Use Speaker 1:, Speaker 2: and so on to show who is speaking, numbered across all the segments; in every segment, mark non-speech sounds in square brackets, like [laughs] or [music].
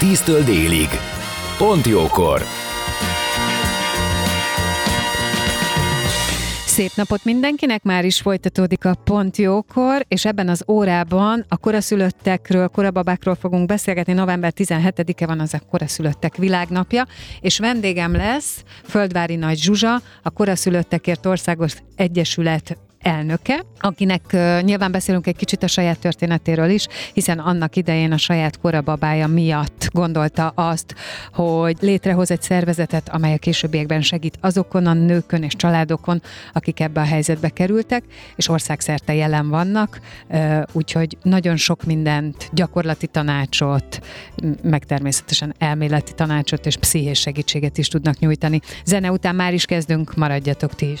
Speaker 1: 10-től délig. Pont jókor!
Speaker 2: Szép napot mindenkinek, már is folytatódik a Pont Jókor, és ebben az órában a koraszülöttekről, korababákról fogunk beszélgetni. November 17-e van az a koraszülöttek világnapja, és vendégem lesz Földvári Nagy Zsuzsa, a Koraszülöttekért Országos Egyesület elnöke, akinek nyilván beszélünk egy kicsit a saját történetéről is, hiszen annak idején a saját korababája miatt gondolta azt, hogy létrehoz egy szervezetet, amely a későbbiekben segít azokon a nőkön és családokon, akik ebbe a helyzetbe kerültek, és országszerte jelen vannak, úgyhogy nagyon sok mindent, gyakorlati tanácsot, meg természetesen elméleti tanácsot és pszichés segítséget is tudnak nyújtani. Zene után már is kezdünk, maradjatok ti is.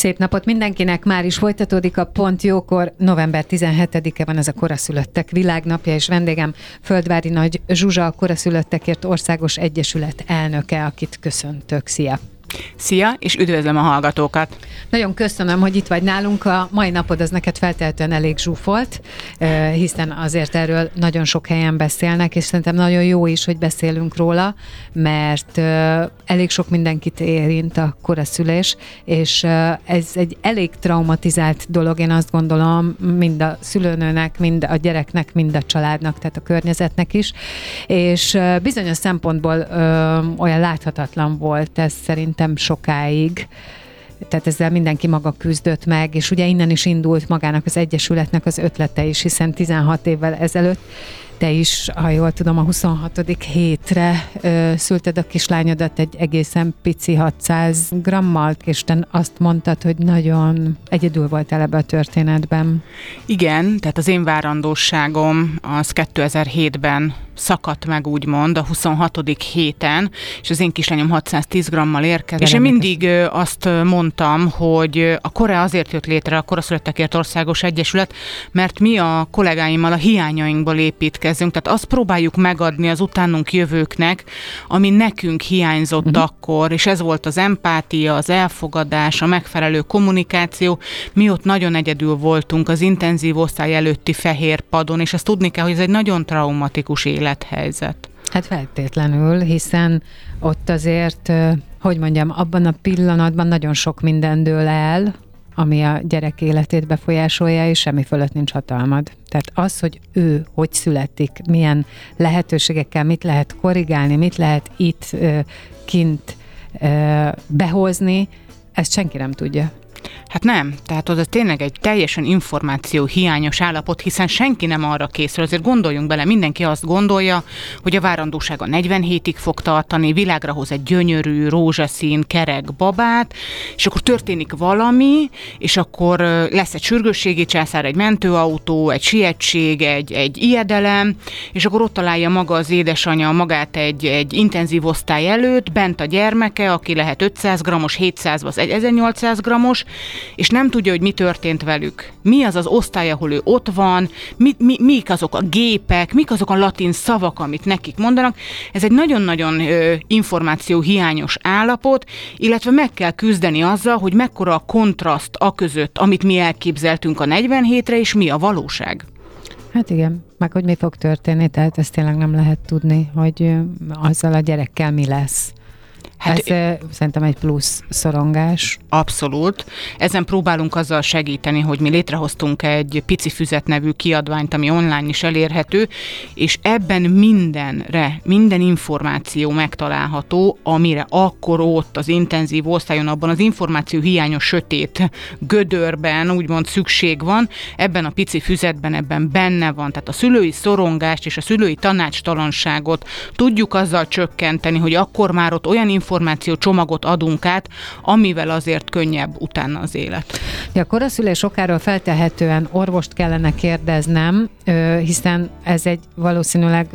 Speaker 2: Szép napot mindenkinek, már is folytatódik a Pont Jókor. November 17-e van ez a koraszülöttek világnapja, és vendégem Földvári Nagy Zsuzsa, a Koraszülöttekért Országos Egyesület elnöke, akit köszöntök. Szia!
Speaker 3: Szia, és üdvözlöm a hallgatókat!
Speaker 2: Nagyon köszönöm, hogy itt vagy nálunk. A mai napod az neked feltehetően elég zsúfolt, hiszen azért erről nagyon sok helyen beszélnek, és szerintem nagyon jó is, hogy beszélünk róla, mert elég sok mindenkit érint a koraszülés, és ez egy elég traumatizált dolog, én azt gondolom, mind a szülőnőnek, mind a gyereknek, mind a családnak, tehát a környezetnek is, és bizonyos szempontból olyan láthatatlan volt ez szerint szerintem sokáig. Tehát ezzel mindenki maga küzdött meg, és ugye innen is indult magának az Egyesületnek az ötlete is, hiszen 16 évvel ezelőtt te is, ha jól tudom, a 26. hétre ö, szülted a kislányodat egy egészen pici 600 grammal, és te azt mondtad, hogy nagyon egyedül voltál ebbe a történetben.
Speaker 3: Igen, tehát az én várandóságom az 2007-ben szakadt meg, úgymond, a 26. héten, és az én kislányom 610 grammal érkezett. És én mindig azt mondtam, hogy a Korea azért jött létre, a Koraszülettekért Országos Egyesület, mert mi a kollégáimmal a hiányainkból építkezünk, tehát azt próbáljuk megadni az utánunk jövőknek, ami nekünk hiányzott uh-huh. akkor, és ez volt az empátia, az elfogadás, a megfelelő kommunikáció. Mi ott nagyon egyedül voltunk az intenzív osztály előtti fehér padon, és ezt tudni kell, hogy ez egy nagyon traumatikus élet élethelyzet.
Speaker 2: Hát feltétlenül, hiszen ott azért, hogy mondjam, abban a pillanatban nagyon sok minden dől el, ami a gyerek életét befolyásolja, és semmi fölött nincs hatalmad. Tehát az, hogy ő hogy születik, milyen lehetőségekkel, mit lehet korrigálni, mit lehet itt kint behozni, ezt senki nem tudja.
Speaker 3: Hát nem, tehát az tényleg egy teljesen információ hiányos állapot, hiszen senki nem arra készül. Azért gondoljunk bele, mindenki azt gondolja, hogy a várandósága 40 hétig fog tartani, világra hoz egy gyönyörű, rózsaszín, kerek babát, és akkor történik valami, és akkor lesz egy sürgősségi császár, egy mentőautó, egy sietség, egy, egy ijedelem, és akkor ott találja maga az édesanyja magát egy, egy intenzív osztály előtt, bent a gyermeke, aki lehet 500 grammos, 700 vagy 1800 grammos, és nem tudja, hogy mi történt velük. Mi az az osztály, ahol ő ott van, mi, mi, mik azok a gépek, mik azok a latin szavak, amit nekik mondanak. Ez egy nagyon-nagyon ö, információ hiányos állapot, illetve meg kell küzdeni azzal, hogy mekkora a kontraszt a között, amit mi elképzeltünk a 47-re, és mi a valóság.
Speaker 2: Hát igen, meg hogy mi fog történni, tehát ezt tényleg nem lehet tudni, hogy azzal a gyerekkel mi lesz. Hát, Ez ö, szerintem egy plusz szorongás.
Speaker 3: Abszolút. Ezen próbálunk azzal segíteni, hogy mi létrehoztunk egy pici füzet nevű kiadványt, ami online is elérhető, és ebben mindenre, minden információ megtalálható, amire akkor ott az intenzív osztályon, abban az információ hiányos sötét gödörben úgymond szükség van, ebben a pici füzetben ebben benne van. Tehát a szülői szorongást és a szülői tanácstalanságot tudjuk azzal csökkenteni, hogy akkor már ott olyan információ csomagot adunk át, amivel azért könnyebb utána az élet.
Speaker 2: Ja, a koraszülés okáról feltehetően orvost kellene kérdeznem, hiszen ez egy valószínűleg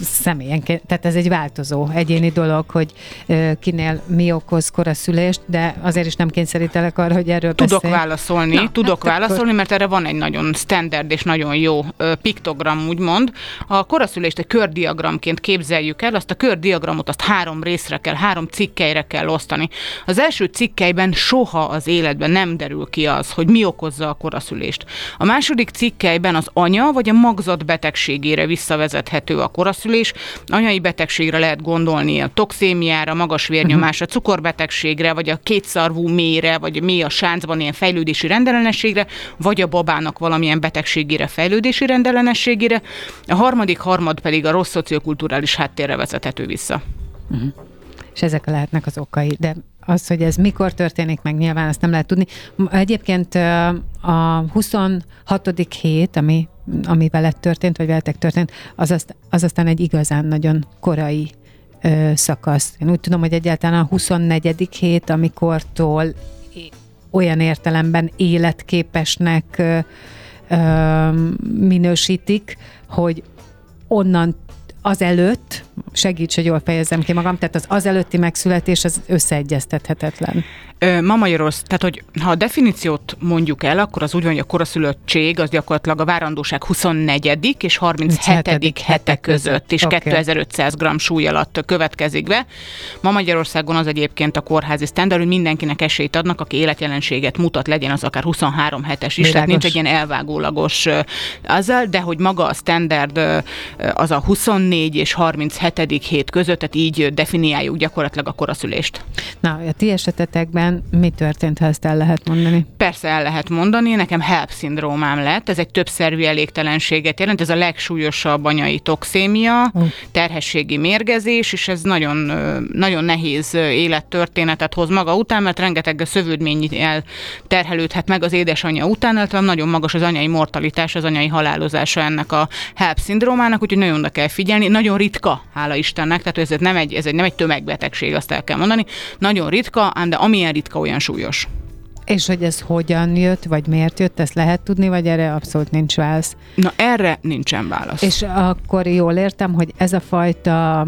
Speaker 2: személyenként, tehát ez egy változó egyéni dolog, hogy kinél mi okoz koraszülést, de azért is nem kényszerítelek arra, hogy erről
Speaker 3: Tudok
Speaker 2: beszélj.
Speaker 3: válaszolni, Na, tudok hát válaszolni, akkor... mert erre van egy nagyon standard és nagyon jó piktogram, úgymond. A koraszülést egy kördiagramként képzeljük el, azt a kördiagramot azt három részre kell, három cikkelyre kell osztani. Az első cikkelyben soha az életben nem derül ki az, hogy mi okozza a koraszülést. A második cikkelyben az anya vagy a magzat betegségére visszavezethet érthető a koraszülés. Anyai betegségre lehet gondolni, a toxémiára, magas vérnyomásra, uh-huh. cukorbetegségre, vagy a kétszarvú mélyre, vagy mély a sáncban ilyen fejlődési rendellenességre, vagy a babának valamilyen betegségére, fejlődési rendellenességére. A harmadik harmad pedig a rossz szociokulturális háttérre vezethető vissza.
Speaker 2: Uh-huh. És ezek lehetnek az okai, de az, hogy ez mikor történik meg, nyilván azt nem lehet tudni. Egyébként a 26. hét, ami, ami veled történt, vagy veletek történt, az, azt, az aztán egy igazán nagyon korai ö, szakasz. Én úgy tudom, hogy egyáltalán a 24. hét, amikortól olyan értelemben életképesnek ö, ö, minősítik, hogy onnan az előtt, segíts, hogy jól fejezem ki magam, tehát az az előtti megszületés az összeegyeztethetetlen.
Speaker 3: Ma Magyarország, tehát hogy ha a definíciót mondjuk el, akkor az úgy van, hogy a koraszülöttség az gyakorlatilag a várandóság 24. és 37. hete között, és okay. 2500 g súly alatt következik be. Ma Magyarországon az egyébként a kórházi standard, hogy mindenkinek esélyt adnak, aki életjelenséget mutat, legyen az akár 23 hetes is, tehát nincs egy ilyen elvágólagos azzal, de hogy maga a standard az a 24 és 37. hét között, tehát így definiáljuk gyakorlatilag a koraszülést.
Speaker 2: Na, a ti esetetekben mi történt, ha ezt el lehet mondani?
Speaker 3: Persze el lehet mondani, nekem HELP szindrómám lett, ez egy többszervű elégtelenséget jelent, ez a legsúlyosabb anyai toxémia, terhességi mérgezés, és ez nagyon, nagyon nehéz élettörténetet hoz maga után, mert rengeteg szövődmény terhelődhet meg az édesanyja után, illetve nagyon magas az anyai mortalitás, az anyai halálozása ennek a HELP szindrómának, úgyhogy nagyon oda kell figyelni. Nagyon ritka, hála Istennek, tehát ez nem egy, ez egy, nem egy tömegbetegség, azt el kell mondani. Nagyon ritka, ám de amilyen ritka, olyan súlyos.
Speaker 2: És hogy ez hogyan jött, vagy miért jött, ezt lehet tudni, vagy erre abszolút nincs válasz?
Speaker 3: Na, erre nincsen válasz.
Speaker 2: És akkor jól értem, hogy ez a fajta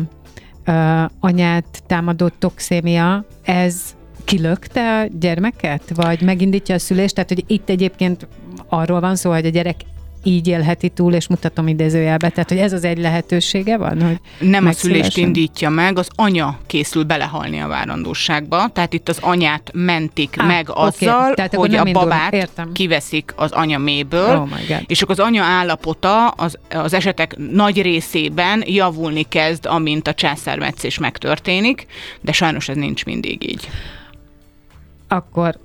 Speaker 2: uh, anyát támadó toxémia, ez kilökte a gyermeket, vagy megindítja a szülést? Tehát, hogy itt egyébként arról van szó, hogy a gyerek így élheti túl, és mutatom idézőjelbe. Tehát, hogy ez az egy lehetősége van, hogy
Speaker 3: Nem a szülést indítja meg, az anya készül belehalni a várandóságba, tehát itt az anyát mentik ah, meg azzal, okay. tehát hogy a babát Értem. kiveszik az anya méből, oh és akkor az anya állapota az, az esetek nagy részében javulni kezd, amint a császármetszés megtörténik, de sajnos ez nincs mindig így
Speaker 2: akkor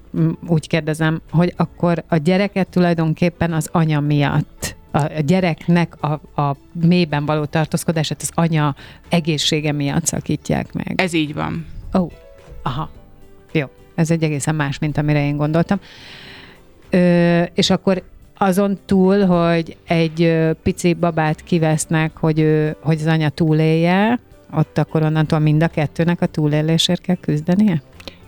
Speaker 2: úgy kérdezem, hogy akkor a gyereket tulajdonképpen az anya miatt a gyereknek a, a mélyben való tartózkodását az anya egészsége miatt szakítják meg.
Speaker 3: Ez így van.
Speaker 2: Ó, oh, aha, jó. Ez egy egészen más, mint amire én gondoltam. Ö, és akkor azon túl, hogy egy pici babát kivesznek, hogy, ő, hogy az anya túlélje, ott akkor onnantól mind a kettőnek a túlélésért kell küzdenie?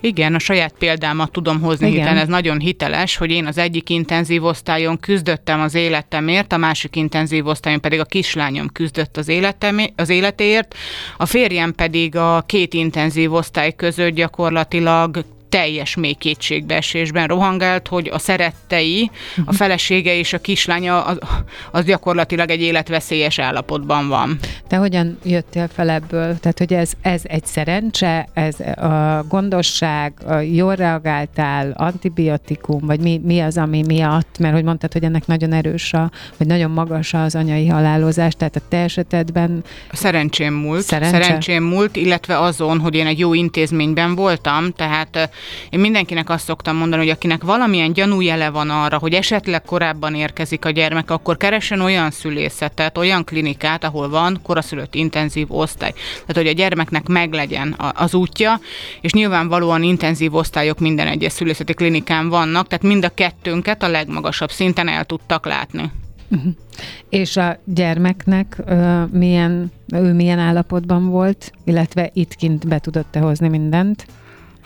Speaker 3: Igen, a saját példámat tudom hozni, Igen. hiszen ez nagyon hiteles, hogy én az egyik intenzív osztályon küzdöttem az életemért, a másik intenzív osztályon pedig a kislányom küzdött az, életem, az életéért, a férjem pedig a két intenzív osztály között gyakorlatilag teljes mély kétségbeesésben rohangált, hogy a szerettei, a felesége és a kislánya az, az gyakorlatilag egy életveszélyes állapotban van.
Speaker 2: Te hogyan jöttél fel ebből? Tehát, hogy ez, ez egy szerencse, ez a gondosság, a jól reagáltál, antibiotikum, vagy mi, mi az, ami miatt? Mert hogy mondtad, hogy ennek nagyon erős, a, vagy nagyon magas az anyai halálozás, tehát a te esetedben...
Speaker 3: Szerencsém múlt. Szerencse? Szerencsém múlt, illetve azon, hogy én egy jó intézményben voltam, tehát én mindenkinek azt szoktam mondani, hogy akinek valamilyen gyanújele van arra, hogy esetleg korábban érkezik a gyermek, akkor keressen olyan szülészetet, olyan klinikát, ahol van koraszülött intenzív osztály. Tehát, hogy a gyermeknek meglegyen az útja, és nyilvánvalóan intenzív osztályok minden egyes szülészeti klinikán vannak, tehát mind a kettőnket a legmagasabb szinten el tudtak látni.
Speaker 2: Uh-huh. És a gyermeknek ö, milyen, ő milyen állapotban volt, illetve itt kint be tudott-e hozni mindent?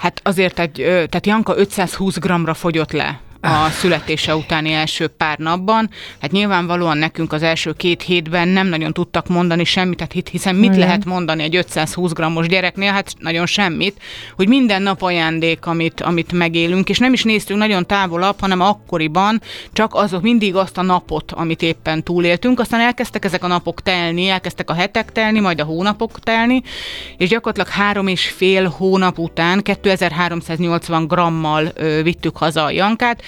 Speaker 3: Hát azért egy, tehát Janka 520 g-ra fogyott le a születése utáni első pár napban. Hát nyilvánvalóan nekünk az első két hétben nem nagyon tudtak mondani semmit, tehát hiszen mit Igen. lehet mondani egy 520 grammos gyereknél? Hát nagyon semmit, hogy minden nap ajándék, amit, amit megélünk, és nem is néztünk nagyon távolabb, hanem akkoriban csak azok mindig azt a napot, amit éppen túléltünk, aztán elkezdtek ezek a napok telni, elkezdtek a hetek telni, majd a hónapok telni, és gyakorlatilag három és fél hónap után 2380 grammal ö, vittük haza a Jankát,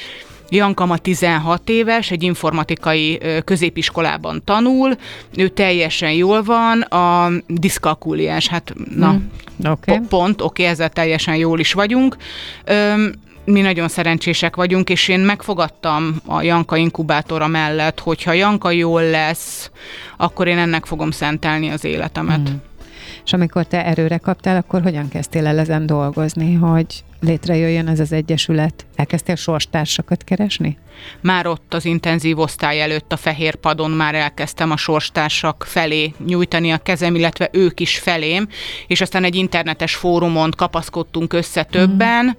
Speaker 3: Janka ma 16 éves, egy informatikai középiskolában tanul, ő teljesen jól van, a diszkalkuliás, hát na, mm, okay. pont, oké, okay, ezzel teljesen jól is vagyunk. Öm, mi nagyon szerencsések vagyunk, és én megfogadtam a Janka inkubátora mellett, hogyha Janka jól lesz, akkor én ennek fogom szentelni az életemet. Mm.
Speaker 2: És amikor te erőre kaptál, akkor hogyan kezdtél el ezen dolgozni, hogy létrejöjjön ez az egyesület? Elkezdtél sorstársakat keresni?
Speaker 3: Már ott az intenzív osztály előtt a fehér padon már elkezdtem a sorstársak felé nyújtani a kezem, illetve ők is felém, és aztán egy internetes fórumon kapaszkodtunk össze többen, mm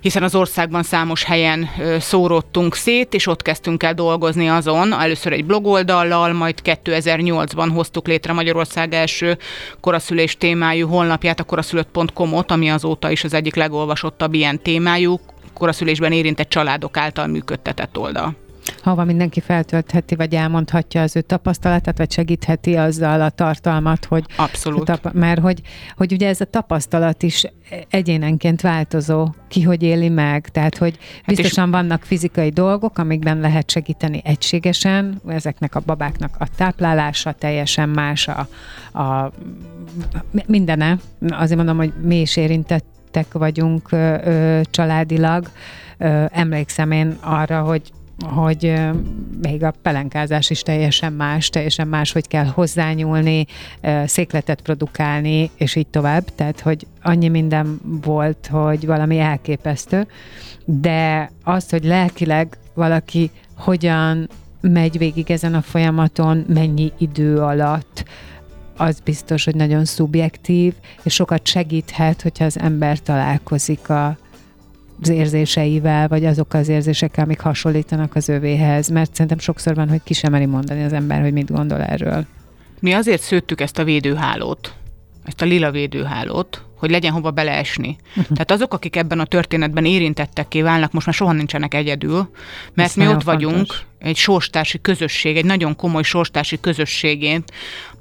Speaker 3: hiszen az országban számos helyen szóródtunk szét, és ott kezdtünk el dolgozni azon, először egy blogoldallal, majd 2008-ban hoztuk létre Magyarország első koraszülés témájú honlapját, a koraszülött.com-ot, ami azóta is az egyik legolvasottabb ilyen témájú, koraszülésben érintett családok által működtetett oldal
Speaker 2: hova mindenki feltöltheti, vagy elmondhatja az ő tapasztalatát, vagy segítheti azzal a tartalmat, hogy...
Speaker 3: Abszolút. Tap-
Speaker 2: mert hogy, hogy ugye ez a tapasztalat is egyénenként változó, ki hogy éli meg, tehát hogy biztosan hát vannak fizikai dolgok, amikben lehet segíteni egységesen, ezeknek a babáknak a táplálása teljesen más, a, a mindene, azért mondom, hogy mi is érintettek vagyunk ö, ö, családilag, ö, emlékszem én arra, hogy hogy még a pelenkázás is teljesen más, teljesen más, hogy kell hozzányúlni, székletet produkálni, és így tovább. Tehát, hogy annyi minden volt, hogy valami elképesztő. De az, hogy lelkileg valaki hogyan megy végig ezen a folyamaton, mennyi idő alatt, az biztos, hogy nagyon szubjektív, és sokat segíthet, hogyha az ember találkozik a az érzéseivel, vagy azok az érzésekkel, amik hasonlítanak az övéhez, mert szerintem sokszor van, hogy ki sem meri mondani az ember, hogy mit gondol erről.
Speaker 3: Mi azért szőttük ezt a védőhálót, ezt a lila védőhálót, hogy legyen hova beleesni. Uh-huh. Tehát azok, akik ebben a történetben érintettekké válnak, most már soha nincsenek egyedül, mert Ez mi ott fontos. vagyunk, egy sorstársi közösség, egy nagyon komoly sorstársi közösségét,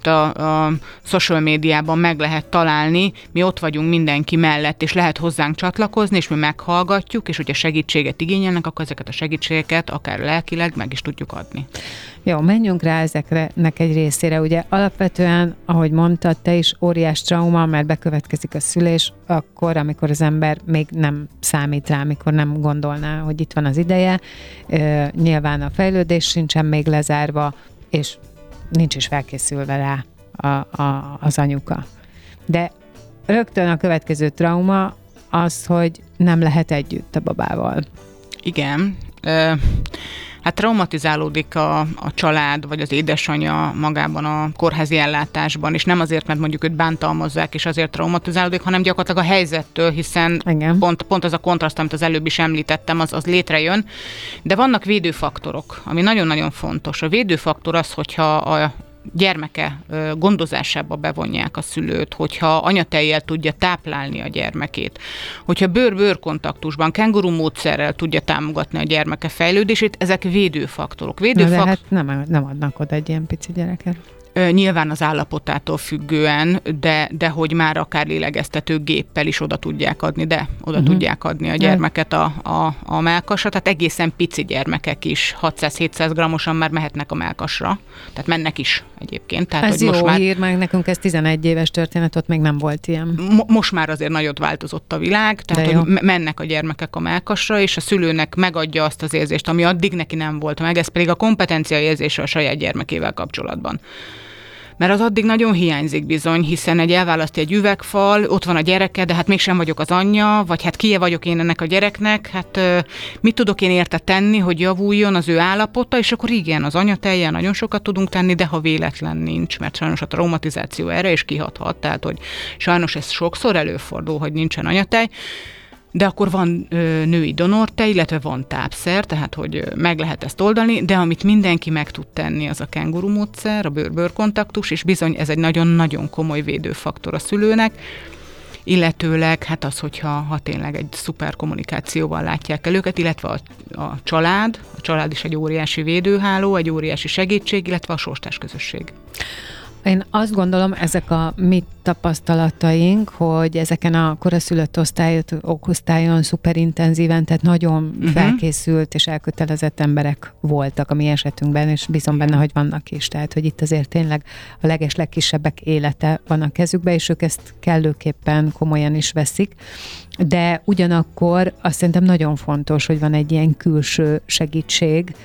Speaker 3: a, a social médiában meg lehet találni, mi ott vagyunk mindenki mellett, és lehet hozzánk csatlakozni, és mi meghallgatjuk, és hogyha segítséget igényelnek, akkor ezeket a segítségeket akár lelkileg meg is tudjuk adni.
Speaker 2: Jó, menjünk rá ezeknek egy részére. Ugye alapvetően, ahogy mondtad, te is óriás trauma, mert bekövetkezik a szülés, akkor, amikor az ember még nem számít rá, amikor nem gondolná, hogy itt van az ideje. Nyilván a fejlődés sincsen még lezárva, és nincs is felkészülve rá a, a, az anyuka. De rögtön a következő trauma az, hogy nem lehet együtt a babával.
Speaker 3: Igen. Hát traumatizálódik a, a család, vagy az édesanyja magában a kórházi ellátásban, és nem azért, mert mondjuk őt bántalmazzák, és azért traumatizálódik, hanem gyakorlatilag a helyzettől, hiszen Pont, pont az a kontraszt, amit az előbb is említettem, az, az létrejön. De vannak védőfaktorok, ami nagyon-nagyon fontos. A védőfaktor az, hogyha a gyermeke gondozásába bevonják a szülőt, hogyha anyatejjel tudja táplálni a gyermekét, hogyha bőr-bőr kontaktusban, kenguru módszerrel tudja támogatni a gyermeke fejlődését, ezek védőfaktorok.
Speaker 2: Védőfak... De hát nem, nem adnak oda egy ilyen pici gyereket.
Speaker 3: Nyilván az állapotától függően, de, de hogy már akár lélegeztető géppel is oda tudják adni, de oda uh-huh. tudják adni a gyermeket a, a, a melkasra, tehát egészen pici gyermekek is 600-700 grammosan már mehetnek a melkasra, tehát mennek is egyébként. Tehát,
Speaker 2: ez hogy jó most már, hír, meg nekünk ez 11 éves történet, ott még nem volt ilyen.
Speaker 3: Mo- most már azért nagyot változott a világ, tehát hogy mennek a gyermekek a melkasra, és a szülőnek megadja azt az érzést, ami addig neki nem volt meg, ez pedig a kompetencia érzése a saját gyermekével kapcsolatban mert az addig nagyon hiányzik bizony, hiszen egy elválasztja egy üvegfal, ott van a gyereke, de hát mégsem vagyok az anyja, vagy hát kie vagyok én ennek a gyereknek, hát mit tudok én érte tenni, hogy javuljon az ő állapota, és akkor igen, az anyateljen nagyon sokat tudunk tenni, de ha véletlen nincs, mert sajnos a traumatizáció erre is kihathat, tehát hogy sajnos ez sokszor előfordul, hogy nincsen anyatej, de akkor van ö, női donorte, illetve van tápszer, tehát hogy meg lehet ezt oldani, de amit mindenki meg tud tenni, az a kenguru módszer, a bőr-bőr kontaktus, és bizony ez egy nagyon-nagyon komoly védőfaktor a szülőnek, illetőleg hát az, hogyha ha tényleg egy szuper kommunikációval látják el őket, illetve a, a család, a család is egy óriási védőháló, egy óriási segítség, illetve a sorstás közösség.
Speaker 2: Én azt gondolom, ezek a mi tapasztalataink, hogy ezeken a koraszülött osztályot, osztályon szuperintenzíven, tehát nagyon uh-huh. felkészült és elkötelezett emberek voltak a mi esetünkben, és bízom benne, hogy vannak is. Tehát, hogy itt azért tényleg a leges legkisebbek élete van a kezükbe, és ők ezt kellőképpen komolyan is veszik. De ugyanakkor azt szerintem nagyon fontos, hogy van egy ilyen külső segítség,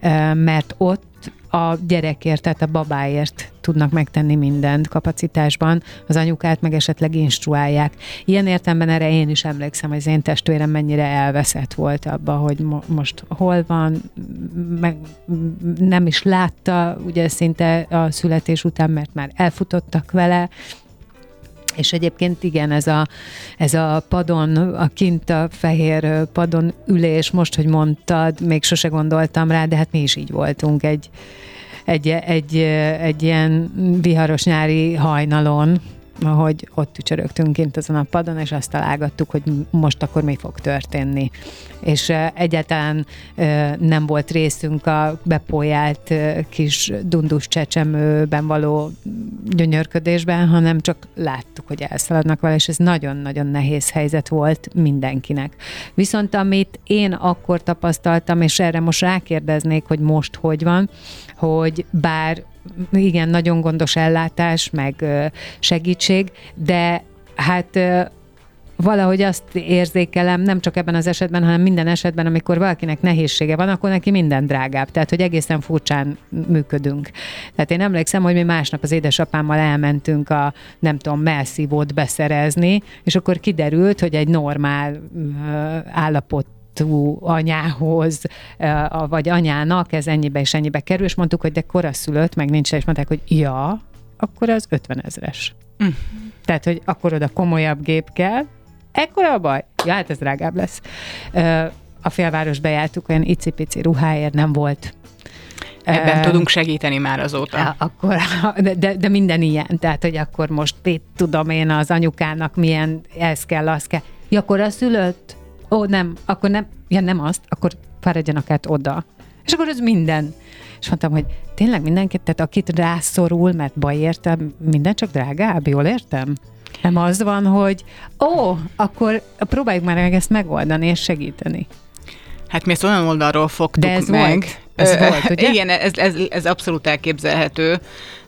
Speaker 2: eh, mert ott a gyerekért, tehát a babáért tudnak megtenni mindent kapacitásban, az anyukát meg esetleg instruálják. Ilyen értemben erre én is emlékszem, hogy az én testvérem mennyire elveszett volt abba, hogy mo- most hol van, meg nem is látta ugye szinte a születés után, mert már elfutottak vele, és egyébként igen, ez a, ez a padon, a kint a fehér padon ülés, most, hogy mondtad, még sose gondoltam rá, de hát mi is így voltunk egy, egy, egy, egy ilyen viharos nyári hajnalon, hogy ott tücsörögtünk kint azon a padon, és azt találgattuk, hogy most akkor mi fog történni. És egyáltalán nem volt részünk a bepójált kis dundus csecsemőben való gyönyörködésben, hanem csak láttuk, hogy elszaladnak vele, és ez nagyon-nagyon nehéz helyzet volt mindenkinek. Viszont amit én akkor tapasztaltam, és erre most rákérdeznék, hogy most hogy van, hogy bár igen, nagyon gondos ellátás, meg segítség, de hát valahogy azt érzékelem, nem csak ebben az esetben, hanem minden esetben, amikor valakinek nehézsége van, akkor neki minden drágább. Tehát, hogy egészen furcsán működünk. Tehát én emlékszem, hogy mi másnap az édesapámmal elmentünk a, nem tudom, melszívót beszerezni, és akkor kiderült, hogy egy normál állapot anyához, vagy anyának ez ennyibe és ennyibe kerül, és mondtuk, hogy de koraszülött, meg nincs, és mondták, hogy ja, akkor az 50 ezres. Mm. Tehát, hogy akkor oda komolyabb gép kell, ekkora a baj? Ja, hát ez drágább lesz. A félváros bejártuk, olyan icipici ruháért nem volt
Speaker 3: Ebben uh, tudunk segíteni már azóta.
Speaker 2: Akkor, de, de, de minden ilyen, tehát, hogy akkor most itt tudom én az anyukának milyen ez kell, az kell. Ja, akkor a szülött? Ó, nem, akkor nem, ja nem azt, akkor fáradjanak át oda. És akkor ez minden. És mondtam, hogy tényleg mindenkit, tehát akit rászorul, mert baj értem, minden csak drágább, jól értem? Nem az van, hogy ó, akkor próbáljuk már meg ezt megoldani és segíteni.
Speaker 3: Hát mi ezt olyan oldalról fogtuk
Speaker 2: De ez
Speaker 3: meg.
Speaker 2: Volt. Ez volt, ugye?
Speaker 3: Igen, ez, ez, ez abszolút elképzelhető.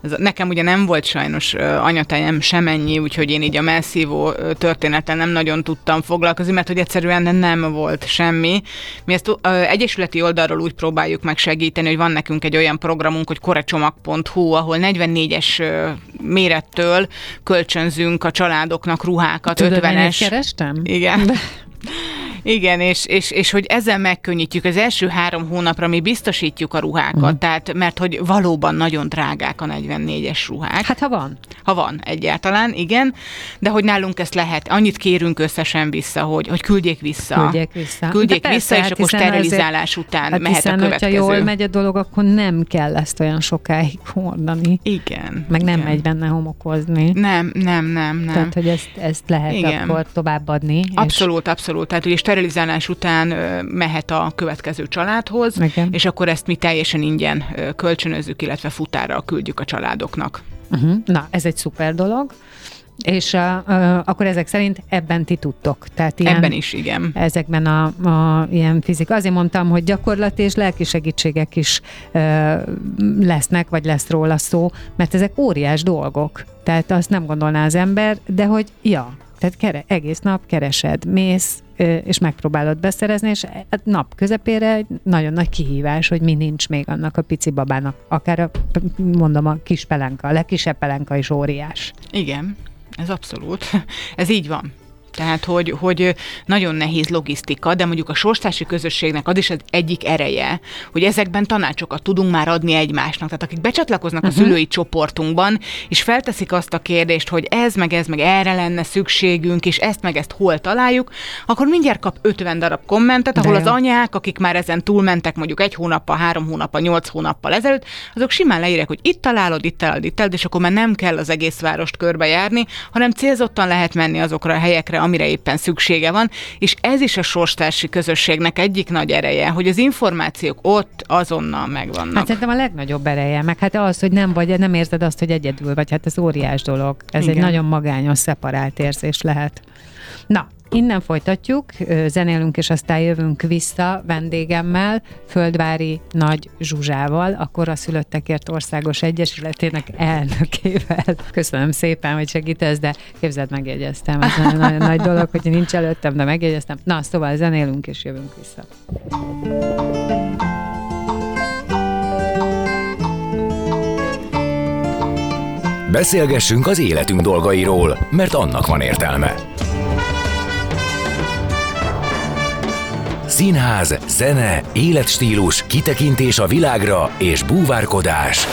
Speaker 3: Ez, nekem ugye nem volt sajnos anyatájem semennyi, úgyhogy én így a messzívó történettel nem nagyon tudtam foglalkozni, mert hogy egyszerűen nem volt semmi. Mi ezt egyesületi oldalról úgy próbáljuk meg segíteni, hogy van nekünk egy olyan programunk, hogy korecsomag.hu, ahol 44-es mérettől kölcsönzünk a családoknak ruhákat,
Speaker 2: Tudod, 50-es. kerestem?
Speaker 3: Igen. [laughs] [laughs] Igen, és, és, és hogy ezzel megkönnyítjük az első három hónapra, mi biztosítjuk a ruhákat, mm. tehát mert hogy valóban nagyon drágák a 44-es ruhák.
Speaker 2: Hát ha van.
Speaker 3: Ha van egyáltalán, igen, de hogy nálunk ezt lehet, annyit kérünk összesen vissza, hogy, hogy küldjék vissza.
Speaker 2: Küldjék vissza.
Speaker 3: Küldjék persze, vissza, és hát akkor sterilizálás azért, után hát mehet hiszen, a következő.
Speaker 2: ha jól megy a dolog, akkor nem kell ezt olyan sokáig hordani.
Speaker 3: Igen.
Speaker 2: Meg nem
Speaker 3: igen.
Speaker 2: megy benne homokozni.
Speaker 3: Nem, nem, nem, nem.
Speaker 2: Tehát, hogy ezt, ezt lehet igen. akkor továbbadni.
Speaker 3: Abszolút, és... abszolút. Tehát ugye sterilizálás után mehet a következő családhoz, igen. és akkor ezt mi teljesen ingyen kölcsönözzük, illetve futára küldjük a családoknak.
Speaker 2: Uh-huh. Na, ez egy szuper dolog. És uh, akkor ezek szerint ebben ti tudtok.
Speaker 3: Tehát ilyen, ebben is, igen.
Speaker 2: Ezekben a, a ilyen fizika. Azért mondtam, hogy gyakorlati és lelki segítségek is uh, lesznek, vagy lesz róla szó, mert ezek óriás dolgok. Tehát azt nem gondolná az ember, de hogy ja, tehát kere, egész nap keresed, mész, és megpróbálod beszerezni, és nap közepére egy nagyon nagy kihívás, hogy mi nincs még annak a pici babának. Akár a, mondom, a kis pelenka, a legkisebb pelenka is óriás.
Speaker 3: Igen. Ez abszolút. [laughs] Ez így van. Tehát, hogy, hogy nagyon nehéz logisztika, de mondjuk a sorstársi közösségnek az is az egyik ereje, hogy ezekben tanácsokat tudunk már adni egymásnak. Tehát akik becsatlakoznak uh-huh. a mhm. szülői csoportunkban, és felteszik azt a kérdést, hogy ez meg ez meg erre lenne szükségünk, és ezt meg ezt hol találjuk, akkor mindjárt kap 50 darab kommentet, ahol az anyák, akik már ezen túlmentek mondjuk egy hónappal, három hónappal, nyolc hónappal ezelőtt, azok simán leírják, hogy itt találod, itt találod, itt találod, és akkor már nem kell az egész várost körbejárni, hanem célzottan lehet menni azokra a helyekre, amire éppen szüksége van, és ez is a sorstársi közösségnek egyik nagy ereje, hogy az információk ott azonnal megvannak.
Speaker 2: Hát szerintem a legnagyobb ereje, meg hát az, hogy nem vagy, nem érzed azt, hogy egyedül vagy, hát ez óriás dolog. Ez Igen. egy nagyon magányos, szeparált érzés lehet. Na, Innen folytatjuk, zenélünk, és aztán jövünk vissza vendégemmel, Földvári Nagy Zsuzsával, a Koraszülöttekért Országos Egyesületének elnökével. Köszönöm szépen, hogy segítesz, de képzeld, megjegyeztem. Ez nagyon, nagyon nagy dolog, hogy nincs előttem, de megjegyeztem. Na, szóval zenélünk, és jövünk vissza.
Speaker 1: Beszélgessünk az életünk dolgairól, mert annak van értelme. Színház, zene, életstílus, kitekintés a világra és búvárkodás.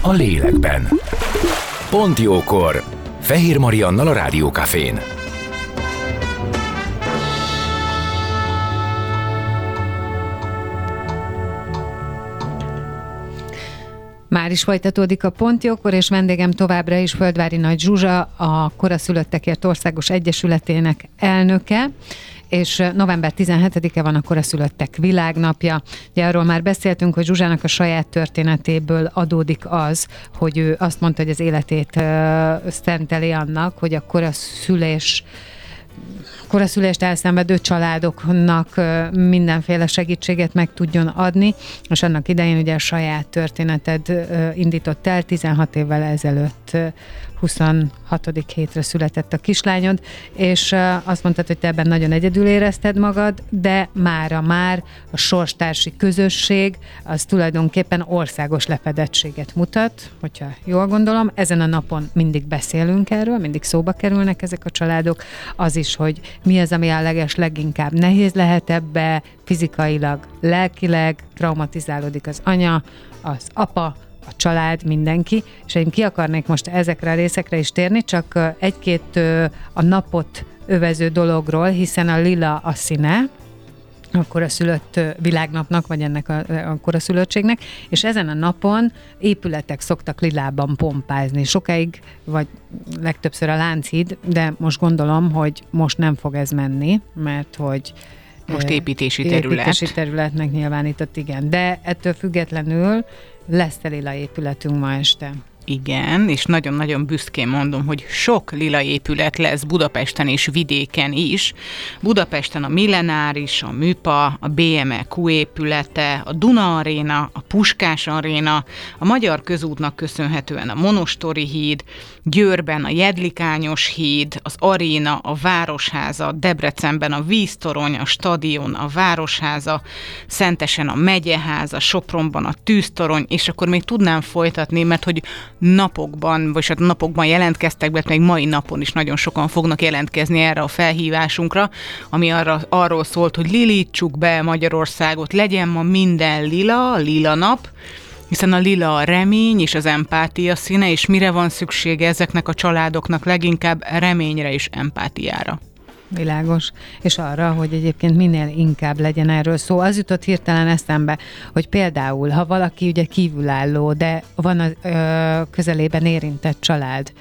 Speaker 1: A lélekben. Pont jókor. Fehér Mariannal a Rádiókafén.
Speaker 2: Már is folytatódik a Pontjókor, és vendégem továbbra is Földvári Nagy Zsuzsa, a Koraszülöttekért Országos Egyesületének elnöke és november 17-e van a szülöttek világnapja. Ugye arról már beszéltünk, hogy Zsuzsának a saját történetéből adódik az, hogy ő azt mondta, hogy az életét szenteli annak, hogy a koraszülés koraszülést elszenvedő családoknak mindenféle segítséget meg tudjon adni, és annak idején ugye a saját történeted indított el 16 évvel ezelőtt 26. hétre született a kislányod, és azt mondtad, hogy te ebben nagyon egyedül érezted magad, de mára már a sorstársi közösség az tulajdonképpen országos lefedettséget mutat, hogyha jól gondolom. Ezen a napon mindig beszélünk erről, mindig szóba kerülnek ezek a családok. Az is, hogy mi az, ami a leges leginkább nehéz lehet ebbe, fizikailag, lelkileg traumatizálódik az anya, az apa, a család, mindenki, és én ki akarnék most ezekre a részekre is térni, csak egy-két a napot övező dologról, hiszen a lila a színe, akkor a szülött világnapnak, vagy ennek a, akkor a szülöttségnek, és ezen a napon épületek szoktak lilában pompázni. Sokáig, vagy legtöbbször a Lánchíd, de most gondolom, hogy most nem fog ez menni, mert hogy
Speaker 3: most építési terület.
Speaker 2: Építési területnek nyilvánított, igen. De ettől függetlenül lesz lila épületünk ma este.
Speaker 3: Igen, és nagyon-nagyon büszkén mondom, hogy sok lila épület lesz Budapesten és vidéken is. Budapesten a Millenáris, a Műpa, a BMQ épülete, a Duna Aréna, a Puskás Aréna, a Magyar Közútnak köszönhetően a Monostori híd, Győrben a Jedlikányos híd, az Aréna, a Városháza, Debrecenben a Víztorony, a Stadion, a Városháza, Szentesen a Megyeháza, Sopronban a Tűztorony, és akkor még tudnám folytatni, mert hogy napokban, vagy hát napokban jelentkeztek be, még mai napon is nagyon sokan fognak jelentkezni erre a felhívásunkra, ami arra, arról szólt, hogy lilítsuk be Magyarországot, legyen ma minden lila, lila nap, hiszen a lila a remény és az empátia színe, és mire van szüksége ezeknek a családoknak leginkább reményre és empátiára.
Speaker 2: Világos. És arra, hogy egyébként minél inkább legyen erről szó. Az jutott hirtelen eszembe, hogy például, ha valaki ugye kívülálló, de van a ö, közelében érintett család,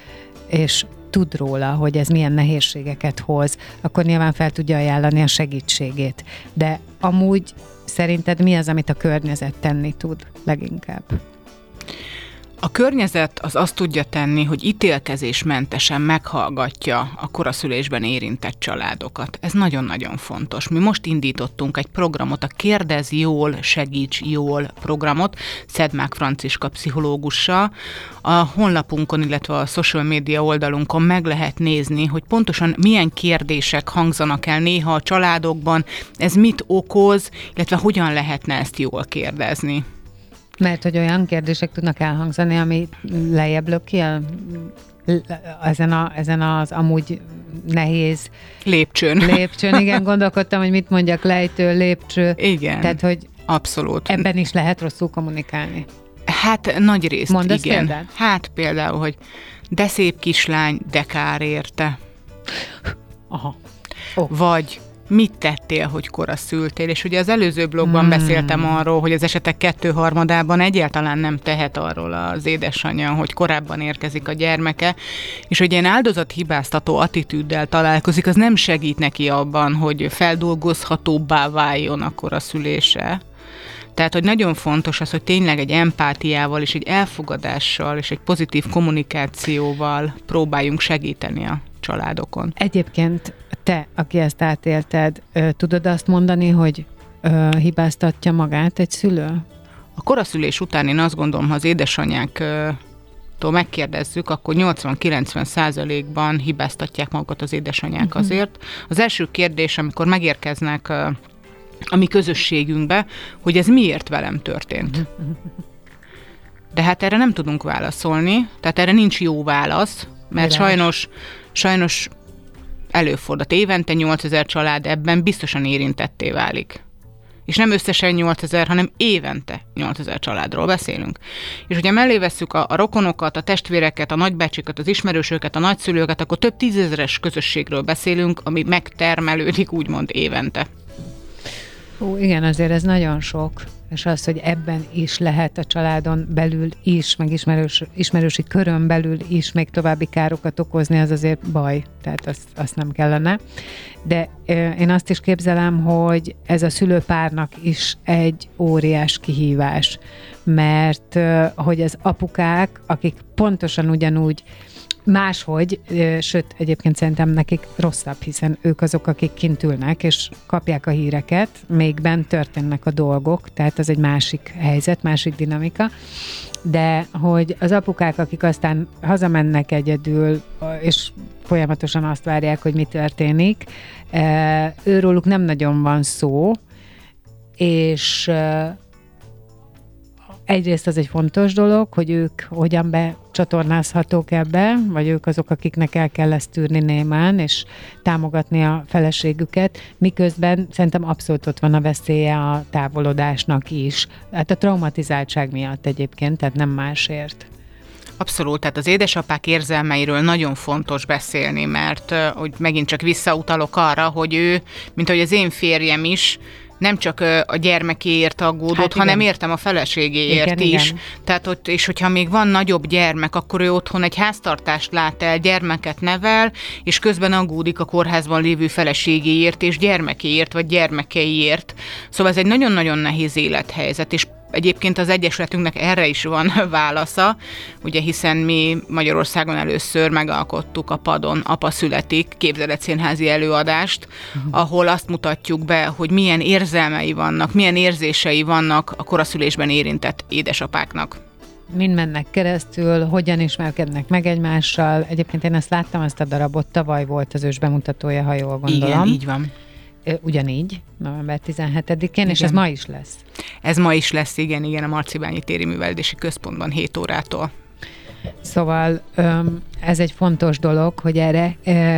Speaker 2: és tud róla, hogy ez milyen nehézségeket hoz, akkor nyilván fel tudja ajánlani a segítségét. De amúgy szerinted mi az, amit a környezet tenni tud leginkább?
Speaker 3: A környezet az azt tudja tenni, hogy ítélkezésmentesen meghallgatja a koraszülésben érintett családokat. Ez nagyon-nagyon fontos. Mi most indítottunk egy programot, a Kérdez jól, segíts jól programot, Szedmák Franciska pszichológussal. A honlapunkon, illetve a social media oldalunkon meg lehet nézni, hogy pontosan milyen kérdések hangzanak el néha a családokban, ez mit okoz, illetve hogyan lehetne ezt jól kérdezni.
Speaker 2: Mert hogy olyan kérdések tudnak elhangzani, ami lejjebb lök ki a, ezen, a, ezen az amúgy nehéz
Speaker 3: lépcsőn.
Speaker 2: Lépcsőn, igen, [laughs] gondolkodtam, hogy mit mondjak, lejtő, lépcső.
Speaker 3: Igen.
Speaker 2: Tehát, hogy
Speaker 3: Abszolút.
Speaker 2: Ebben is lehet rosszul kommunikálni.
Speaker 3: Hát nagy részt,
Speaker 2: Mondasz
Speaker 3: igen.
Speaker 2: Példát?
Speaker 3: Hát például, hogy de szép kislány, de kár érte.
Speaker 2: Aha.
Speaker 3: Oh. Vagy mit tettél, hogy kora szültél, és ugye az előző blogban hmm. beszéltem arról, hogy az esetek kettő-harmadában egyáltalán nem tehet arról az édesanyja, hogy korábban érkezik a gyermeke, és hogy ilyen áldozathibáztató attitűddel találkozik, az nem segít neki abban, hogy feldolgozhatóbbá váljon a szülése. Tehát, hogy nagyon fontos az, hogy tényleg egy empátiával és egy elfogadással és egy pozitív kommunikációval próbáljunk segíteni a családokon.
Speaker 2: Egyébként te, aki ezt átélted, tudod azt mondani, hogy hibáztatja magát egy szülő?
Speaker 3: A koraszülés után én azt gondolom, ha az édesanyák megkérdezzük, akkor 80-90 százalékban hibáztatják magukat az édesanyák uh-huh. azért. Az első kérdés, amikor megérkeznek a mi közösségünkbe, hogy ez miért velem történt. Uh-huh. De hát erre nem tudunk válaszolni, tehát erre nincs jó válasz, mert sajnos, sajnos előfordult. Évente 8000 család ebben biztosan érintetté válik. És nem összesen 8000, hanem évente 8000 családról beszélünk. És hogyha mellé vesszük a, a rokonokat, a testvéreket, a nagybácsikat, az ismerősöket, a nagyszülőket, akkor több tízezeres közösségről beszélünk, ami megtermelődik úgymond évente.
Speaker 2: Ó, igen, azért ez nagyon sok és az, hogy ebben is lehet a családon belül is, meg ismerős, ismerősi körön belül is még további károkat okozni, az azért baj, tehát azt, azt nem kellene. De én azt is képzelem, hogy ez a szülőpárnak is egy óriás kihívás, mert hogy az apukák, akik pontosan ugyanúgy máshogy, sőt, egyébként szerintem nekik rosszabb, hiszen ők azok, akik kint ülnek, és kapják a híreket, még bent történnek a dolgok, tehát ez egy másik helyzet, másik dinamika, de hogy az apukák, akik aztán hazamennek egyedül, és folyamatosan azt várják, hogy mi történik, őróluk nem nagyon van szó, és egyrészt az egy fontos dolog, hogy ők hogyan becsatornázhatók ebbe, vagy ők azok, akiknek el kell ezt tűrni némán, és támogatni a feleségüket, miközben szerintem abszolút ott van a veszélye a távolodásnak is. Hát a traumatizáltság miatt egyébként, tehát nem másért.
Speaker 3: Abszolút, tehát az édesapák érzelmeiről nagyon fontos beszélni, mert hogy megint csak visszautalok arra, hogy ő, mint ahogy az én férjem is, nem csak a gyermekéért aggódott, hát hanem értem a feleségéért igen, is. Igen. Tehát ott, és hogyha még van nagyobb gyermek, akkor ő otthon egy háztartást lát el, gyermeket nevel, és közben aggódik a kórházban lévő feleségéért és gyermekéért, vagy gyermekeiért. Szóval ez egy nagyon-nagyon nehéz élethelyzet, és Egyébként az Egyesületünknek erre is van [laughs] válasza, ugye hiszen mi Magyarországon először megalkottuk a padon Apa születik képzeletszínházi előadást, uh-huh. ahol azt mutatjuk be, hogy milyen érzelmei vannak, milyen érzései vannak a koraszülésben érintett édesapáknak
Speaker 2: mind mennek keresztül, hogyan ismerkednek meg egymással. Egyébként én ezt láttam, ezt a darabot, tavaly volt az ős bemutatója, ha jól gondolom.
Speaker 3: Igen, így van.
Speaker 2: Ugyanígy, november 17-én, igen. és ez ma is lesz.
Speaker 3: Ez ma is lesz, igen, igen, a Marcibányi Téri Művelődési Központban 7 órától.
Speaker 2: Szóval ez egy fontos dolog, hogy erre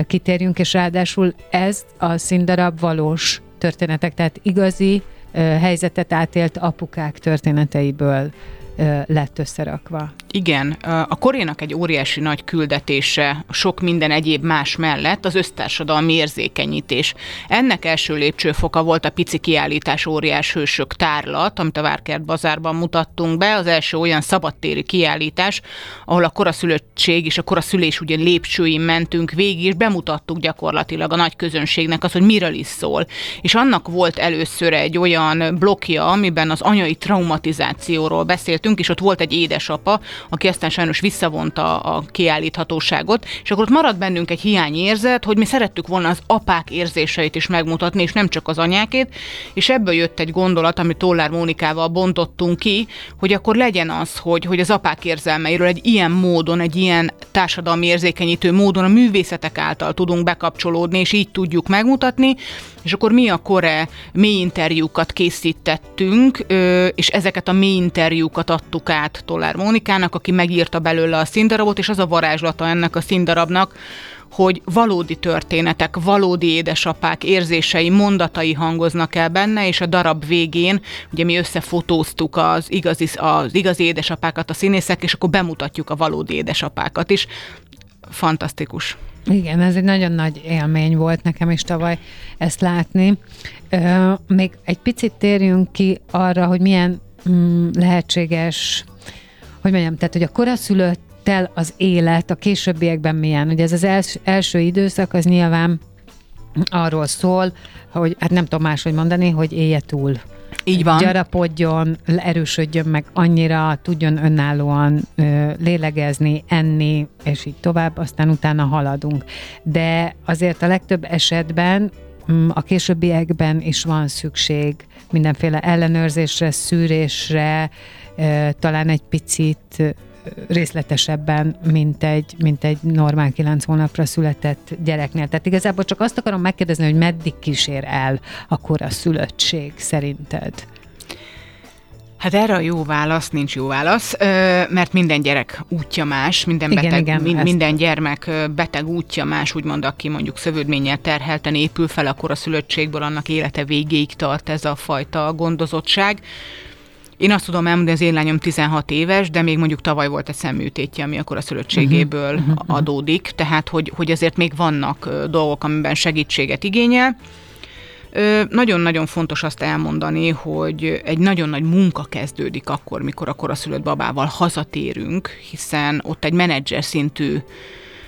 Speaker 2: kitérjünk, és ráadásul ez a színdarab valós történetek, tehát igazi helyzetet átélt apukák történeteiből lett összerakva.
Speaker 3: Igen, a Korénak egy óriási nagy küldetése, sok minden egyéb más mellett az össztársadalmi érzékenyítés. Ennek első lépcsőfoka volt a pici kiállítás óriás hősök tárlat, amit a Várkert bazárban mutattunk be, az első olyan szabadtéri kiállítás, ahol a koraszülöttség és a koraszülés ugyan lépcsőin mentünk végig, és bemutattuk gyakorlatilag a nagy közönségnek az, hogy miről is szól. És annak volt először egy olyan blokja, amiben az anyai traumatizációról beszéltünk, és ott volt egy édesapa, aki aztán sajnos visszavonta a kiállíthatóságot, és akkor ott maradt bennünk egy hiányérzet, hogy mi szerettük volna az apák érzéseit is megmutatni, és nem csak az anyákét, és ebből jött egy gondolat, amit Tollár Mónikával bontottunk ki, hogy akkor legyen az, hogy, hogy az apák érzelmeiről egy ilyen módon, egy ilyen társadalmi érzékenyítő módon a művészetek által tudunk bekapcsolódni, és így tudjuk megmutatni, és akkor mi a kore mély interjúkat készítettünk, és ezeket a mély interjúkat adtuk át Tollár Mónikának, aki megírta belőle a színdarabot, és az a varázslata ennek a színdarabnak, hogy valódi történetek, valódi édesapák érzései, mondatai hangoznak el benne, és a darab végén, ugye mi összefotóztuk az igazi, az igazi édesapákat, a színészek, és akkor bemutatjuk a valódi édesapákat is. Fantasztikus.
Speaker 2: Igen, ez egy nagyon nagy élmény volt nekem is tavaly ezt látni. Még egy picit térjünk ki arra, hogy milyen mm, lehetséges, hogy mondjam, tehát, hogy a koraszülöttel az élet a későbbiekben milyen. Ugye ez az els, első időszak, az nyilván arról szól, hogy hát nem tudom máshogy mondani, hogy élje túl
Speaker 3: így van.
Speaker 2: Gyarapodjon, erősödjön meg annyira, tudjon önállóan ö, lélegezni, enni, és így tovább, aztán utána haladunk. De azért a legtöbb esetben a későbbiekben is van szükség mindenféle ellenőrzésre, szűrésre, talán egy picit részletesebben, mint egy, mint egy normál kilenc hónapra született gyereknél. Tehát igazából csak azt akarom megkérdezni, hogy meddig kísér el akkor a szülöttség szerinted?
Speaker 3: Hát erre a jó válasz, nincs jó válasz, mert minden gyerek útja más, minden, beteg, igen, min, minden gyermek beteg útja más, úgymond aki mondjuk szövődménnyel terhelten épül fel, akkor a szülöttségből annak élete végéig tart ez a fajta gondozottság. Én azt tudom elmondani, az én lányom 16 éves, de még mondjuk tavaly volt egy szemműtétje, ami akkor a szülöttségéből uh-huh. adódik, tehát hogy, hogy azért még vannak dolgok, amiben segítséget igényel. Nagyon-nagyon fontos azt elmondani, hogy egy nagyon nagy munka kezdődik akkor, mikor a koraszülött babával hazatérünk, hiszen ott egy menedzser szintű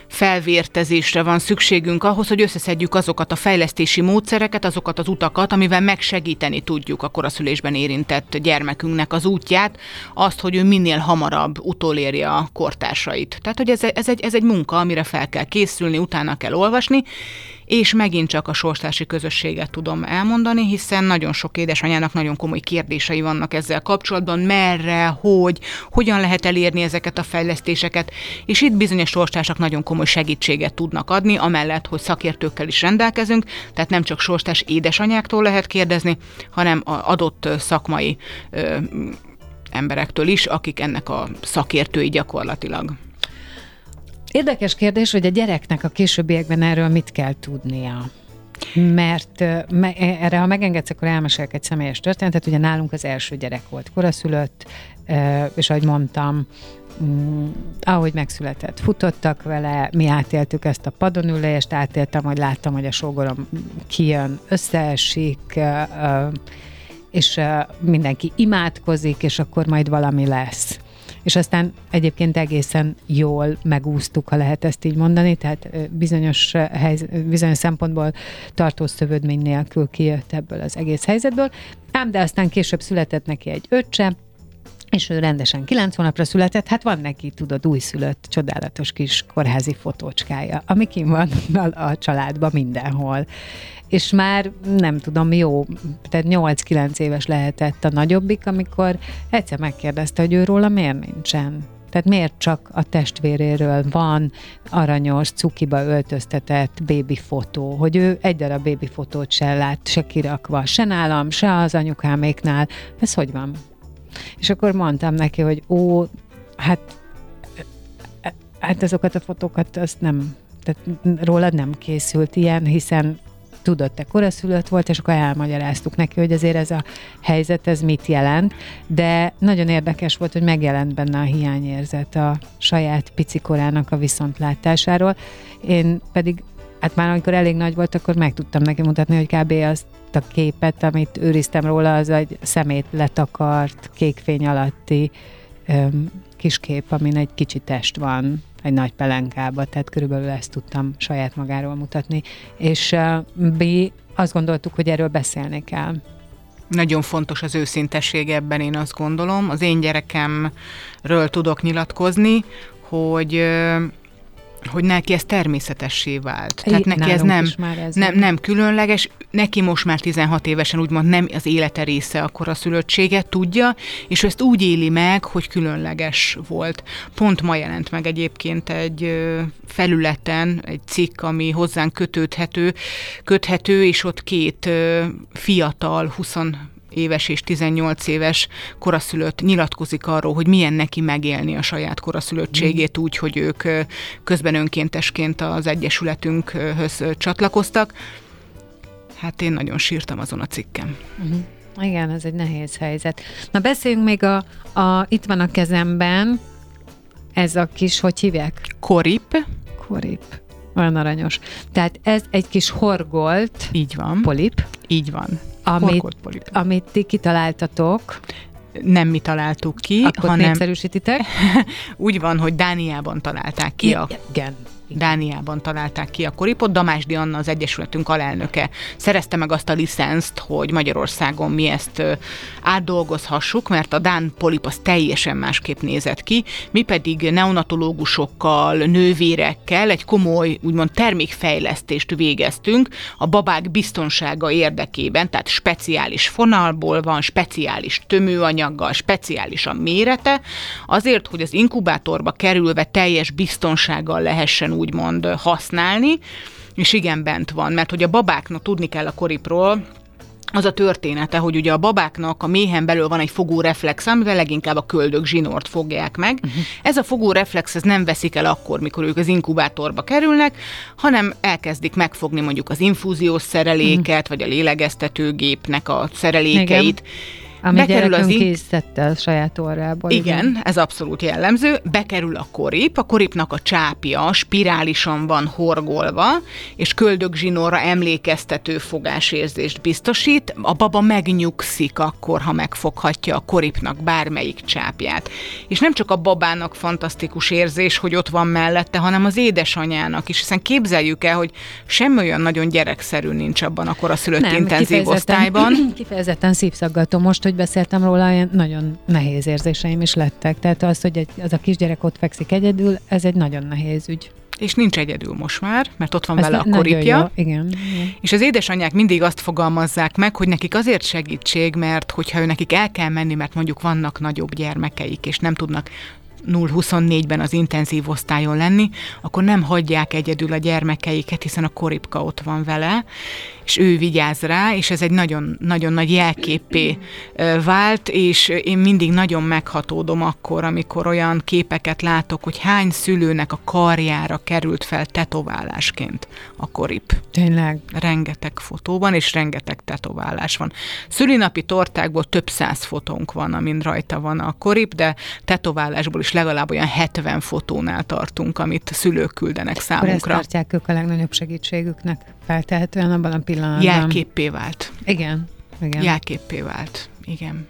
Speaker 3: felvértezésre van szükségünk ahhoz, hogy összeszedjük azokat a fejlesztési módszereket, azokat az utakat, amivel megsegíteni tudjuk a koraszülésben érintett gyermekünknek az útját, azt, hogy ő minél hamarabb utolérje a kortársait. Tehát, hogy ez, ez, egy, ez egy munka, amire fel kell készülni, utána kell olvasni, és megint csak a sorstársi közösséget tudom elmondani, hiszen nagyon sok édesanyának nagyon komoly kérdései vannak ezzel kapcsolatban, merre, hogy, hogyan lehet elérni ezeket a fejlesztéseket, és itt bizonyos sorstársak nagyon komoly segítséget tudnak adni, amellett, hogy szakértőkkel is rendelkezünk, tehát nem csak sorstárs édesanyáktól lehet kérdezni, hanem a adott szakmai ö, emberektől is, akik ennek a szakértői gyakorlatilag.
Speaker 2: Érdekes kérdés, hogy a gyereknek a későbbiekben erről mit kell tudnia. Mert me, erre, ha megengedsz, akkor elmesélek egy személyes történetet. Ugye nálunk az első gyerek volt koraszülött, és ahogy mondtam, mm, ahogy megszületett, futottak vele, mi átéltük ezt a padonülést, átéltem, hogy láttam, hogy a sógorom kijön, összeesik, és mindenki imádkozik, és akkor majd valami lesz és aztán egyébként egészen jól megúsztuk, ha lehet ezt így mondani, tehát bizonyos, helyz, bizonyos szempontból tartós szövődmény nélkül kijött ebből az egész helyzetből, ám de aztán később született neki egy öccse, és ő rendesen kilenc hónapra született, hát van neki, tudod, újszülött, csodálatos kis kórházi fotócskája, ami kim van [laughs] a családban mindenhol és már nem tudom, jó, tehát 8-9 éves lehetett a nagyobbik, amikor egyszer megkérdezte, hogy ő róla miért nincsen. Tehát miért csak a testvéréről van aranyos, cukiba öltöztetett bébi fotó, hogy ő egy darab bébi fotót se lát, se kirakva, se nálam, se az anyukáméknál. Ez hogy van? És akkor mondtam neki, hogy ó, hát hát azokat a fotókat azt nem, tehát rólad nem készült ilyen, hiszen tudott, te koraszülött volt, és akkor elmagyaráztuk neki, hogy azért ez a helyzet, ez mit jelent, de nagyon érdekes volt, hogy megjelent benne a hiányérzet a saját picikorának a viszontlátásáról. Én pedig Hát már amikor elég nagy volt, akkor meg tudtam neki mutatni, hogy kb. azt a képet, amit őriztem róla, az egy szemét letakart, kékfény alatti öm, kis kép, amin egy kicsi test van, egy nagy pelenkába, tehát körülbelül ezt tudtam saját magáról mutatni. És B, azt gondoltuk, hogy erről beszélni kell.
Speaker 3: Nagyon fontos az őszintesség ebben, én azt gondolom. Az én gyerekemről tudok nyilatkozni, hogy hogy neki ez természetessé vált. Tehát neki ez nem, ez nem, nem különleges, neki most már 16 évesen úgymond nem az élete része akkor a szülöttsége, tudja, és ezt úgy éli meg, hogy különleges volt. Pont ma jelent meg egyébként egy felületen egy cikk, ami hozzánk kötődhető, köthető, és ott két fiatal, 20 éves és 18 éves koraszülött nyilatkozik arról, hogy milyen neki megélni a saját koraszülöttségét mm. úgy, hogy ők közben önkéntesként az Egyesületünkhöz csatlakoztak. Hát én nagyon sírtam azon a cikkem.
Speaker 2: Uh-huh. Igen, ez egy nehéz helyzet. Na beszéljünk még a, a itt van a kezemben, ez a kis, hogy hívják?
Speaker 3: Korip.
Speaker 2: Korip. Olyan aranyos. Tehát ez egy kis horgolt.
Speaker 3: Így van.
Speaker 2: Polip.
Speaker 3: Így van
Speaker 2: amit, amit ti kitaláltatok.
Speaker 3: Nem mi találtuk ki,
Speaker 2: Akkor hanem... népszerűsítitek? [laughs]
Speaker 3: úgy van, hogy Dániában találták ki
Speaker 2: a... Igen.
Speaker 3: Dániában találták ki a koripot. Damásdi Anna, az Egyesületünk alelnöke szerezte meg azt a licenszt, hogy Magyarországon mi ezt átdolgozhassuk, mert a Dán polip az teljesen másképp nézett ki, mi pedig neonatológusokkal, nővérekkel egy komoly, úgymond termékfejlesztést végeztünk a babák biztonsága érdekében, tehát speciális fonalból van, speciális tömőanyaggal, speciális a mérete, azért, hogy az inkubátorba kerülve teljes biztonsággal lehessen úgymond használni, és igen, bent van, mert hogy a babáknak tudni kell a koripról, az a története, hogy ugye a babáknak a méhen belül van egy fogóreflex, amivel leginkább a köldök zsinort fogják meg. Uh-huh. Ez a fogóreflex ez nem veszik el akkor, mikor ők az inkubátorba kerülnek, hanem elkezdik megfogni mondjuk az infúziós szereléket, uh-huh. vagy a lélegeztetőgépnek a szerelékeit. Igen
Speaker 2: ami Bekerül az in... készítette a saját orrából.
Speaker 3: Igen, igen, ez abszolút jellemző. Bekerül a korip, a koripnak a csápja spirálisan van horgolva, és köldögzsinórra emlékeztető fogásérzést biztosít. A baba megnyugszik akkor, ha megfoghatja a koripnak bármelyik csápját. És nem csak a babának fantasztikus érzés, hogy ott van mellette, hanem az édesanyának is, hiszen képzeljük el, hogy semmi olyan nagyon gyerekszerű nincs abban a szülött nem, intenzív kifejezetten, osztályban. [clears throat]
Speaker 2: Kifejezetten szívszaggató most, hogy beszéltem róla, ilyen nagyon nehéz érzéseim is lettek. Tehát az, hogy egy, az a kisgyerek ott fekszik egyedül, ez egy nagyon nehéz ügy.
Speaker 3: És nincs egyedül most már, mert ott van Ez vele a koripja.
Speaker 2: Jó. Igen, igen.
Speaker 3: És az édesanyák mindig azt fogalmazzák meg, hogy nekik azért segítség, mert hogyha ő nekik el kell menni, mert mondjuk vannak nagyobb gyermekeik, és nem tudnak 0-24-ben az intenzív osztályon lenni, akkor nem hagyják egyedül a gyermekeiket, hiszen a koripka ott van vele, és ő vigyáz rá, és ez egy nagyon, nagyon nagy jelképé vált, és én mindig nagyon meghatódom akkor, amikor olyan képeket látok, hogy hány szülőnek a karjára került fel tetoválásként a korip.
Speaker 2: Tényleg?
Speaker 3: Rengeteg fotóban, és rengeteg tetoválás van. Szülinapi tortákból több száz fotónk van, amin rajta van a korip, de tetoválásból is legalább olyan 70 fotónál tartunk, amit szülők küldenek számunkra. Akkor
Speaker 2: ezt tartják ők a legnagyobb segítségüknek feltehetően abban a pillanatban.
Speaker 3: Jelképpé vált.
Speaker 2: Igen. igen.
Speaker 3: Jelképpé vált. Igen.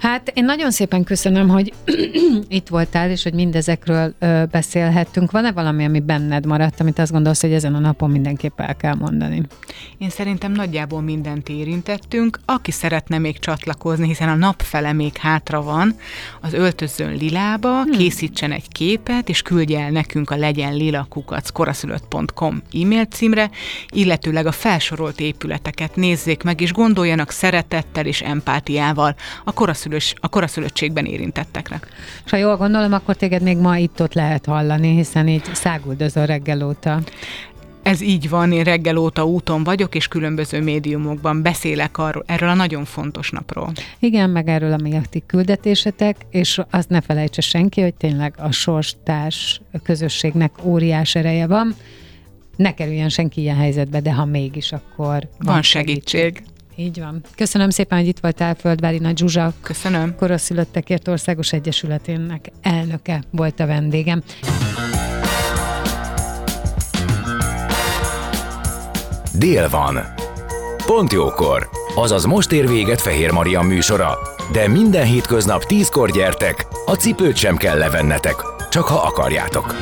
Speaker 2: Hát én nagyon szépen köszönöm, hogy [clears throat] itt voltál, és hogy mindezekről ö, beszélhettünk. Van-e valami, ami benned maradt, amit azt gondolsz, hogy ezen a napon mindenképp el kell mondani?
Speaker 3: Én szerintem nagyjából mindent érintettünk. Aki szeretne még csatlakozni, hiszen a nap fele még hátra van, az öltözön lilába, hmm. készítsen egy képet, és küldje el nekünk a legyen lilakukac koraszülött.com e-mail címre, illetőleg a felsorolt épületeket nézzék meg, és gondoljanak szeretettel és empátiával a koraszülött koraszülős, a koraszülöttségben érintetteknek.
Speaker 2: És ha jól gondolom, akkor téged még ma itt-ott lehet hallani, hiszen így száguldozol reggel óta.
Speaker 3: Ez így van, én reggel óta úton vagyok, és különböző médiumokban beszélek arról, erről a nagyon fontos napról.
Speaker 2: Igen, meg erről, a ti küldetésetek, és azt ne felejtse senki, hogy tényleg a sorstárs közösségnek óriás ereje van. Ne kerüljen senki ilyen helyzetbe, de ha mégis, akkor van,
Speaker 3: Van segítség.
Speaker 2: Így van. Köszönöm szépen, hogy itt voltál, Földvári Nagy Zsuzsa.
Speaker 3: Köszönöm.
Speaker 2: Koraszülöttekért Országos Egyesületének elnöke volt a vendégem.
Speaker 1: Dél van. Pont jókor. Azaz most ér véget Fehér Maria műsora. De minden hétköznap tízkor gyertek, a cipőt sem kell levennetek, csak ha akarjátok.